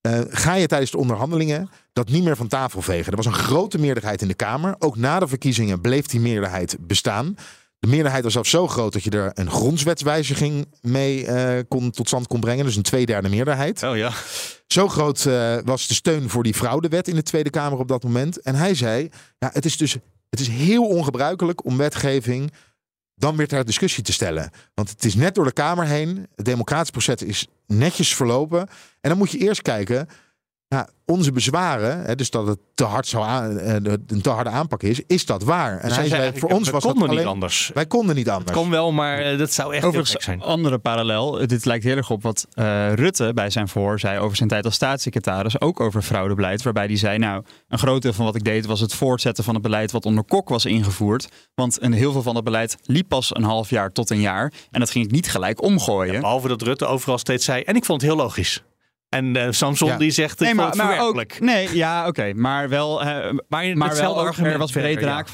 eh, ga je tijdens de onderhandelingen dat niet meer van tafel vegen. Er was een grote meerderheid in de Kamer. Ook na de verkiezingen bleef die meerderheid bestaan. De meerderheid was zelfs zo groot dat je er een grondwetswijziging mee eh, kon, tot stand kon brengen. Dus een tweederde meerderheid. Oh ja. Zo groot eh, was de steun voor die fraudewet in de Tweede Kamer op dat moment. En hij zei, ja, het is dus het is heel ongebruikelijk om wetgeving dan weer ter discussie te stellen. Want het is net door de Kamer heen. Het democratisch proces is netjes verlopen. En dan moet je eerst kijken... Ja, onze bezwaren, hè, dus dat het te hard zou aan, eh, een te harde aanpak is, is dat waar? En Dus hij hij zei, zei voor ons was dat konden alleen, niet anders. wij konden niet anders. Het kon wel, maar eh, dat zou echt heel gek Overigens, zijn. andere parallel. Dit lijkt heel erg op wat eh, Rutte bij zijn voor zei over zijn tijd als staatssecretaris. Ook over fraudebeleid. Waarbij hij zei, nou, een groot deel van wat ik deed was het voortzetten van het beleid wat onder Kok was ingevoerd. Want een heel veel van het beleid liep pas een half jaar tot een jaar. En dat ging ik niet gelijk omgooien. Behalve dat Rutte overal steeds zei. En ik vond het heel logisch. En eh, Samson Ja. die zegt. Ik Nee, maar, het maar ook. verwerpelijk. Nee, ja, oké. maar wel. eh, Maar, maar hetzelfde wel argument er was breed, verder, ja.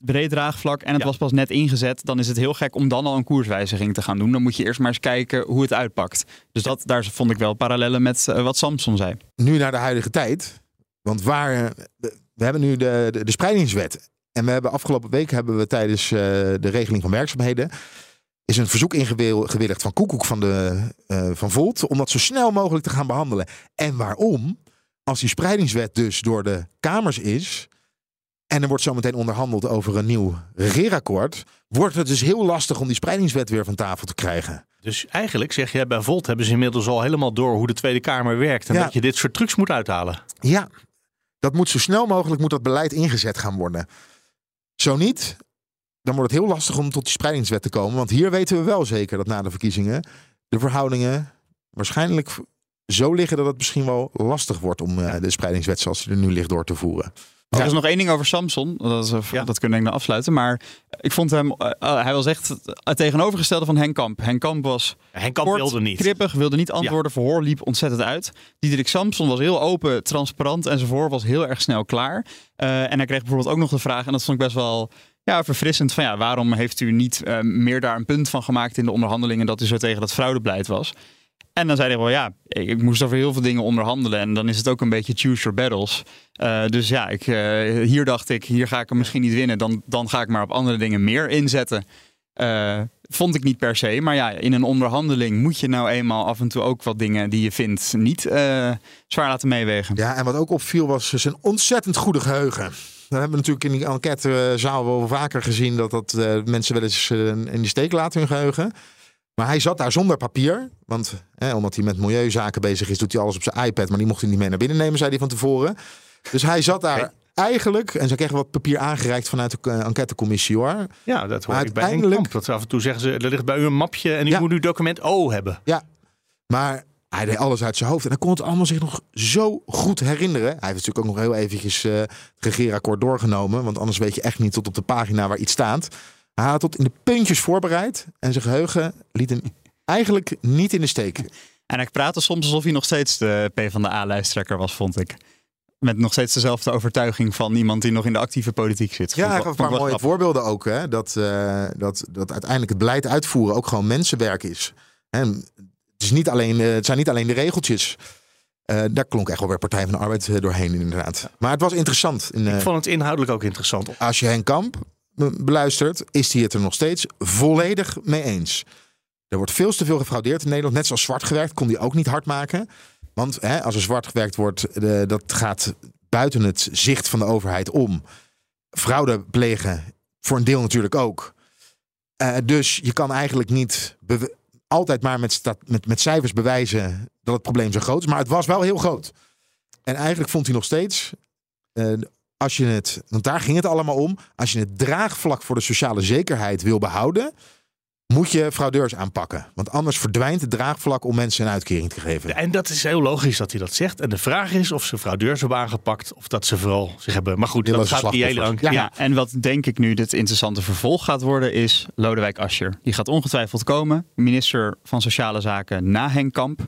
breed draagvlak en het Ja. was pas net ingezet. Dan is het heel gek om dan al een koerswijziging te gaan doen. Dan moet je eerst maar eens kijken hoe het uitpakt. Dus dat, daar vond ik wel parallellen met eh, wat Samson zei. nu naar de huidige tijd. Want waar, we hebben nu de, de, de spreidingswet. En we hebben afgelopen week hebben we tijdens eh, de regeling van werkzaamheden. Is een verzoek ingewilligd van Koekoek van, de, eh, van Volt. Om dat zo snel mogelijk te gaan behandelen. En waarom? Als die spreidingswet dus door de Kamers is. En er wordt zometeen onderhandeld over een nieuw regeerakkoord. Wordt het dus heel lastig om die spreidingswet weer van tafel te krijgen. Dus eigenlijk zeg jij bij Volt hebben ze inmiddels al helemaal door hoe de Tweede Kamer werkt. En Ja. dat je dit soort trucs moet uithalen. Ja, dat moet zo snel mogelijk moet dat beleid ingezet gaan worden. Zo niet, dan wordt het heel lastig om tot die spreidingswet te komen. Want hier weten we wel zeker dat na de verkiezingen de verhoudingen waarschijnlijk zo liggen dat het misschien wel lastig wordt om eh, de spreidingswet zoals die er nu ligt door te voeren. Er is nog één ding over Samson. Dat, is, eh, Ja. dat kunnen we denk ik nog afsluiten. Maar ik vond hem. eh, hij was echt het tegenovergestelde van Henk Kamp. Henk Kamp was Henk Kamp kort, wilde niet. krippig, wilde niet antwoorden. Verhoor liep ontzettend uit. Diederik Samson was heel open, transparant en zijn verhoor was heel erg snel klaar. Eh, en hij kreeg bijvoorbeeld ook nog de vraag, en dat vond ik best wel ja, verfrissend van ja, waarom heeft u niet eh, meer daar een punt van gemaakt in de onderhandelingen dat u zo tegen dat fraudebeleid was? En dan zei hij wel, ja, ik, moest over heel veel dingen onderhandelen en dan is het ook een beetje choose your battles. Eh, dus ja, ik, eh, hier dacht ik, hier ga ik hem misschien niet winnen, dan, dan ga ik maar op andere dingen meer inzetten. Vond ik niet per se, maar ja, in een onderhandeling moet je nou eenmaal af en toe ook wat dingen die je vindt niet zwaar laten meewegen. Ja, en wat ook opviel was zijn ontzettend goede geheugen. We hebben natuurlijk in die enquêtezaal wel vaker gezien dat dat eh, mensen wel eens eh, in de steek laten hun geheugen. Maar hij zat daar zonder papier. Want hè, omdat hij met milieuzaken bezig is, doet hij alles op zijn iPad. Maar die mocht hij niet mee naar binnen nemen, zei hij van tevoren. Dus hij zat daar eigenlijk, en ze kregen wat papier aangereikt vanuit de eh, enquêtecommissie hoor. Ja, dat hoor Maar ik bij Kamp. Dat af en toe zeggen ze, er ligt bij u een mapje en u Ja. moet uw document O hebben. Ja, maar hij deed alles uit zijn hoofd. En hij kon het allemaal zich nog zo goed herinneren. Hij heeft natuurlijk ook nog heel eventjes eh, het regeerakkoord doorgenomen. Want anders weet je echt niet tot op de pagina waar iets staat. Hij had tot in de puntjes voorbereid. En zijn geheugen liet hem eigenlijk niet in de steek. En hij praatte soms alsof hij nog steeds de PvdA-lijsttrekker was, vond ik. Met nog steeds dezelfde overtuiging van iemand die nog in de actieve politiek zit. Ja, hij ik gaf een paar mooie voorbeelden ook. Hè? Dat, eh, dat, dat uiteindelijk het beleid uitvoeren ook gewoon mensenwerk is. En het, is niet alleen, eh, het zijn niet alleen de regeltjes. Eh, daar klonk echt wel weer Partij van de Arbeid eh, doorheen inderdaad. Maar het was interessant. In, Ik vond het inhoudelijk ook interessant. als je Henk Kamp be- beluistert, is hij het er nog steeds volledig mee eens. Er wordt veel te veel gefraudeerd in Nederland. Net zoals zwart gewerkt kon hij ook niet hard maken. Want hè, als er zwart gewerkt wordt, dat gaat buiten het zicht van de overheid om. Fraude plegen, voor een deel natuurlijk ook. Dus je kan eigenlijk niet altijd maar met, met, met cijfers bewijzen dat het probleem zo groot is. Maar het was wel heel groot. En eigenlijk vond hij nog steeds, eh, als je het, want daar ging het allemaal om. Als je het draagvlak voor de sociale zekerheid wil behouden, moet je fraudeurs aanpakken. Want anders verdwijnt het draagvlak om mensen een uitkering te geven. En dat is heel logisch dat hij dat zegt. En de vraag is of ze fraudeurs hebben aangepakt of dat ze vooral zich hebben. Maar goed, dat gaat die hele slachtoffers. ja. Ja, en wat denk ik nu het interessante vervolg gaat worden is Lodewijk Asscher. Die gaat ongetwijfeld komen, minister van Sociale Zaken na Henk Kamp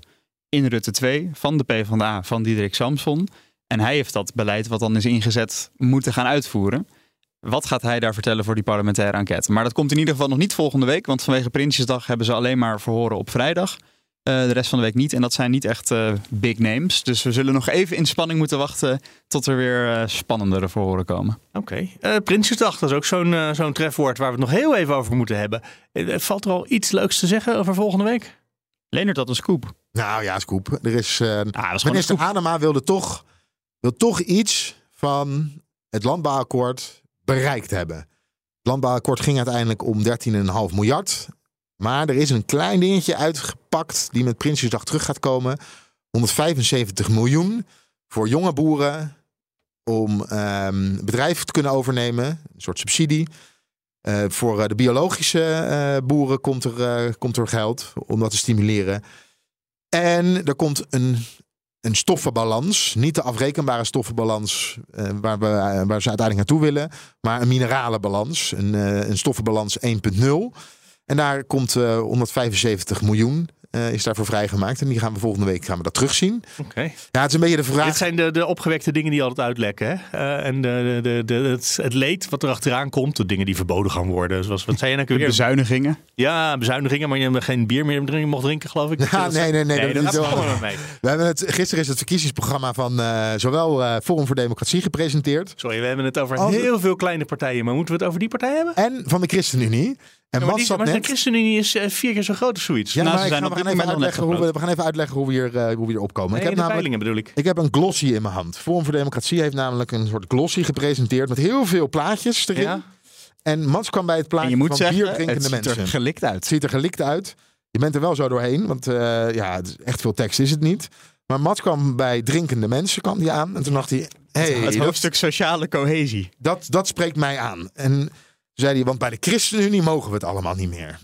in Rutte 2 van de PvdA van Diederik Samson. En hij heeft dat beleid wat dan is ingezet moeten gaan uitvoeren. Wat gaat hij daar vertellen voor die parlementaire enquête? Maar dat komt in ieder geval nog niet volgende week, want vanwege Prinsjesdag hebben ze alleen maar verhoren op vrijdag. Eh, de rest van de week niet. En dat zijn niet echt eh, big names. Dus we zullen nog even in spanning moeten wachten tot er weer eh, spannendere verhoren komen. Oké. Eh, Prinsjesdag, dat is ook zo'n zo'n trefwoord waar we het nog heel even over moeten hebben. Valt er al iets leuks te zeggen over volgende week? Leonard had een scoop. Nou ja, Scoop. Er is, eh, Ah, dat is gewoon een minister. Adema wilde toch, wil toch iets van het landbouwakkoord bereikt hebben. Het landbouwakkoord ging uiteindelijk om 13,5 miljard. Maar er is een klein dingetje uitgepakt die met Prinsjesdag terug gaat komen. 175 miljoen voor jonge boeren om ehm bedrijven te kunnen overnemen. Een soort subsidie. Eh, voor eh, de biologische eh, boeren komt er, komt er geld om dat te stimuleren. En er komt een, een stoffenbalans. Niet de afrekenbare stoffenbalans eh, waar, we, eh, waar ze uiteindelijk naartoe willen. Maar een mineralenbalans. Een, eh, een stoffenbalans 1.0. En daar komt eh 175 miljoen eh, is daarvoor vrijgemaakt. En die gaan we volgende week gaan we dat terugzien. Oké. Ja, het is een beetje de Dit vraag. zijn de, de opgewekte dingen die altijd uitlekken. Hè? Eh, en de, de, de, het, het leed wat er achteraan komt. De dingen die verboden gaan worden. Zoals, wat zei je nou De weer? bezuinigingen. Ja, bezuinigingen. Maar je geen bier meer drinken- mocht drinken, geloof ik. Ja, nee, nee, nee, dat is dat mee. We hebben het, gisteren is het verkiezingsprogramma van eh, zowel eh, Forum voor Democratie gepresenteerd. Sorry, we hebben het over Als- heel veel kleine partijen. Maar moeten we het over die partij hebben? En van de ChristenUnie. En Ja, maar die, maar de net... ChristenUnie is eh, vier keer zo groot als zoiets. Ja, Nou, maar ze zijn op we, gaan dit even moment uitleggen hoe we, we gaan even uitleggen hoe we hier, eh, hoe we hier opkomen. Nee, ik, heb de namelijk, bedoel ik. ik heb een glossy in mijn hand. Forum voor Democratie heeft namelijk een soort glossy gepresenteerd met heel veel plaatjes erin. Ja? En Mats kwam bij het En plaatje je moet van het drinkende ziet mensen. er gelikt uit. Het ziet er gelikt uit. Je bent er wel zo doorheen, want eh, ja, echt veel tekst is het niet. Maar Mats kwam bij drinkende mensen kwam die aan. En toen dacht hij, hey, het dat, hoofdstuk sociale cohesie. dat, dat spreekt mij aan. En zei hij, want bij de ChristenUnie mogen we het allemaal niet meer.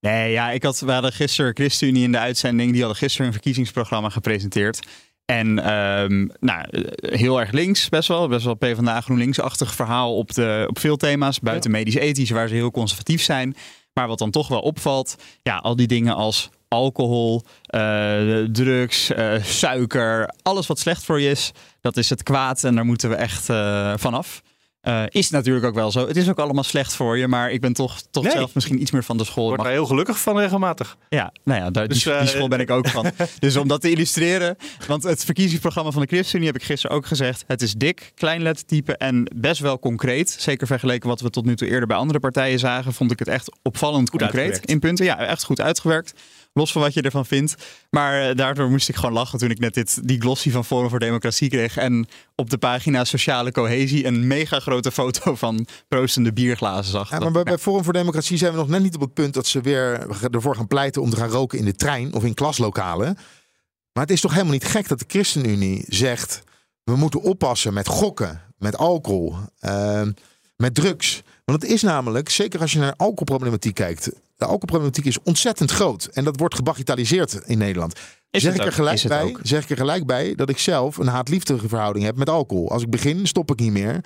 Nee, ja, ik had, we hadden gisteren ChristenUnie in de uitzending. Die hadden gisteren een verkiezingsprogramma gepresenteerd. En ehm, nou, heel erg links best wel. Best wel PvdA GroenLinks-achtig verhaal op, de, op veel thema's. Buiten medisch-ethisch, waar ze heel conservatief zijn. Maar wat dan toch wel opvalt, ja, al die dingen als alcohol, eh, drugs, eh, suiker, alles wat slecht voor je is, dat is het kwaad en daar moeten we echt eh, vanaf. Eh, is natuurlijk ook wel zo. Het is ook allemaal slecht voor je, maar ik ben toch, toch Nee. zelf misschien iets meer van de school. Word Mag- daar heel gelukkig van regelmatig. Ja, nou ja, daar, Dus, die, eh, die school ben ik ook van. Dus om dat te illustreren, want het verkiezingsprogramma van de ChristenUnie heb ik gisteren ook gezegd. Het is dik, klein lettertype en best wel concreet. Zeker vergeleken wat we tot nu toe eerder bij andere partijen zagen, vond ik het echt opvallend Goed concreet uitgewerkt. in punten. Ja, echt goed uitgewerkt. Los van wat je ervan vindt. Maar eh, daardoor moest ik gewoon lachen toen ik net dit, die glossy van Forum voor Democratie kreeg. En op de pagina Sociale Cohesie een mega grote foto van proostende bierglazen zag. Ja, maar bij, bij Forum voor Democratie zijn we nog net niet op het punt dat ze weer ervoor gaan pleiten om te gaan roken in de trein of in klaslokalen. Maar het is toch helemaal niet gek dat de ChristenUnie zegt: we moeten oppassen met gokken, met alcohol, eh, met drugs. Want het is namelijk, zeker als je naar alcoholproblematiek kijkt, de alcoholproblematiek is ontzettend groot. En dat wordt gebagitaliseerd in Nederland. Zeg, ik er gelijk bij, zeg ik er gelijk bij dat ik zelf een haat-liefdeverhouding verhouding heb met alcohol. Als ik begin, stop ik niet meer.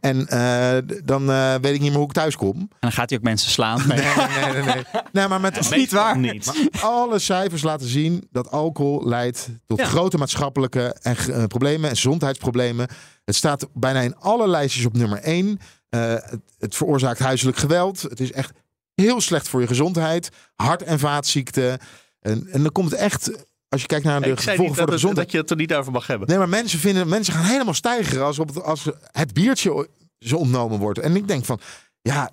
En eh, dan eh, weet ik niet meer hoe ik thuis kom. En dan gaat hij ook mensen slaan. Nee, nee, nee. nee, nee. maar met, een niet waar. Niet. Alle cijfers laten zien dat alcohol leidt tot grote maatschappelijke en, eh, problemen en gezondheidsproblemen. Het staat bijna in alle lijstjes op nummer 1 het, het veroorzaakt huiselijk geweld. Het is echt heel slecht voor je gezondheid. Hart- en vaatziekten. En, en dan komt het echt, als je kijkt naar de gevolgen voor dat, de het- gezondheid. dat je het er niet over mag hebben. Nee, maar mensen, vinden, mensen gaan helemaal stijgen als, op het, als het biertje ze ontnomen wordt. En ik denk van, ja,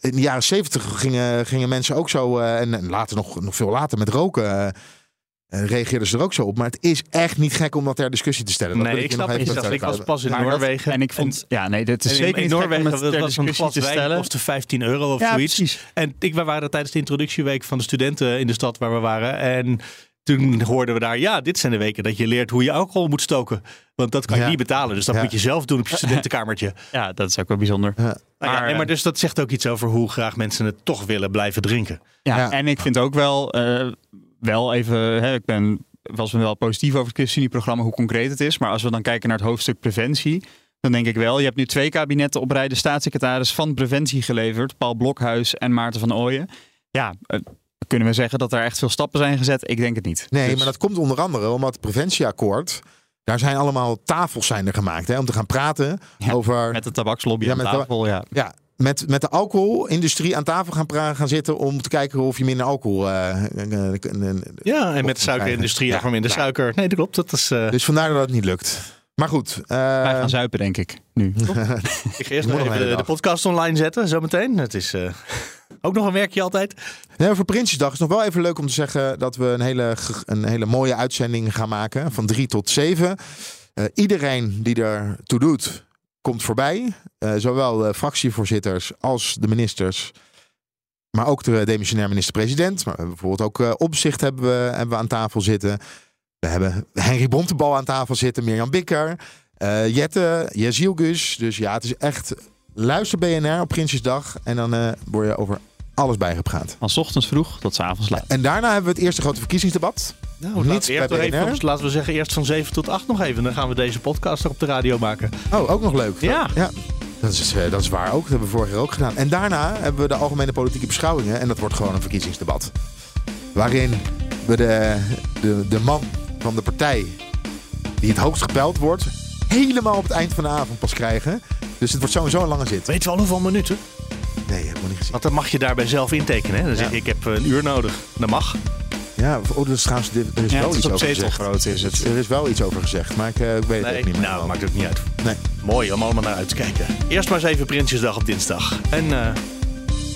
in de jaren zeventig gingen, gingen mensen ook zo, eh, en, en later nog, nog veel later met roken, eh, reageerden ze er ook zo op. Maar het is echt niet gek om dat ter discussie te stellen. Dat Nee, ik je snap het. Ik, dacht, ik was pas in Maar dat- Noorwegen. En ik vond, ja, nee, dit is zeker in, in niet gek om Noorwegen het dat ter was een discussie te stellen. kostte 15 euro of Ja, zoiets. precies. En ik, we waren tijdens de introductieweek van de studenten in de stad waar we waren. En toen hoorden we daar, ja, dit zijn de weken dat je leert hoe je alcohol moet stoken. Want dat kan je Ja. niet betalen. Dus dat Ja. moet je zelf doen op je studentenkamertje. Ja, dat is ook wel bijzonder. Ja. Ja, Maar, nee, maar eh, dus dat zegt ook iets over hoe graag mensen het toch willen blijven drinken. Ja, Ja. en ik vind ook wel, eh, wel even, hè, ik ben, was me wel positief over het ChristenUnie-programma, hoe concreet het is. Maar als we dan kijken naar het hoofdstuk preventie, dan denk ik wel, je hebt nu twee kabinetten op rij de staatssecretaris van preventie geleverd, Paul Blokhuis en Maarten van Ooyen. Ja, eh, kunnen we zeggen dat er echt veel stappen zijn gezet? Ik denk het niet. Nee, Dus- maar dat komt onder andere omdat het preventieakkoord, daar zijn allemaal tafels zijn er gemaakt hè, om te gaan praten Ja, over... Met de tabakslobby Ja, aan met tafel, ja. Ja, met, met de alcoholindustrie aan tafel gaan, gaan zitten om te kijken of je minder alcohol. eh, eh, eh, Ja, en met de suikerindustrie ja, van minder Ja. suiker. Nee, dat klopt. Dat is, eh, Dus vandaar dat het niet lukt. Maar goed. eh, Wij gaan zuipen, denk ik, nu. ik ga eerst nog even de podcast online zetten, zometeen. Het is eh, ook nog een werkje altijd. nee, voor Prinsjesdag is het nog wel even leuk om te zeggen dat we een hele, een hele mooie uitzending gaan maken. Van drie tot zeven. Eh, iedereen die er toe doet, komt voorbij. Eh, zowel fractievoorzitters als de ministers. Maar ook de demissionair minister-president. Maar bijvoorbeeld ook eh opzicht hebben we, hebben we aan tafel zitten. We hebben Henry Bontebal aan tafel zitten. Mirjam Bikker. eh, Jette, Jezielgus. Dus ja, het is echt... Luister BNR op Prinsjesdag. En dan word je over alles bijgepraat. Van 's ochtends vroeg tot 's avonds laat. En daarna hebben we het eerste grote verkiezingsdebat. Nou, Niet laten, we eerst bij even, laten we zeggen eerst van 7 tot 8 nog even. Dan gaan we deze podcast er op de radio maken. Oh, ook nog leuk. Ja. ja. Dat is, eh, dat is waar ook. Dat hebben we vorig jaar ook gedaan. En daarna hebben we de algemene politieke beschouwingen. En dat wordt gewoon een verkiezingsdebat. Waarin we de, de, de man van de partij die het hoogst gepeld wordt... helemaal op het eind van de avond pas krijgen. Dus het wordt sowieso een lange zit. Weet je wel hoeveel minuten? Nee, heb ik nog niet gezien. Want dan mag je daarbij zelf intekenen. Hè? Dan zeg Ja. je, ik heb een uur nodig. Dat mag. Ja, oh, dat is trouwens, er is Ja, wel het is iets op over gezegd. is het. Er is wel iets over gezegd, maar ik, eh, ik weet het ook niet meer. nou, maakt ook niet uit. Nee. Mooi om allemaal naar uit te kijken. Eerst maar eens even Prinsjesdag op dinsdag. En eh,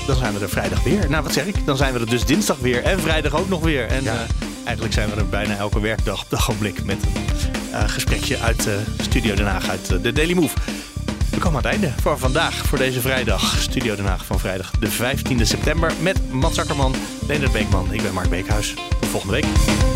dan zijn we er vrijdag weer. Nou, wat zeg ik? Dan zijn we er dus dinsdag weer. En vrijdag ook nog weer. En Ja. eh, eigenlijk zijn we er bijna elke werkdag op het ogenblik met een eh, gesprekje uit eh, Studio Den Haag, uit eh, de Daily Move. We komen aan het einde voor vandaag, voor deze vrijdag. Studio Den Haag van vrijdag de 15e september met Mats Zakkerman, Leonard Beekman. Ik ben Mark Beekhuis. Tot volgende week.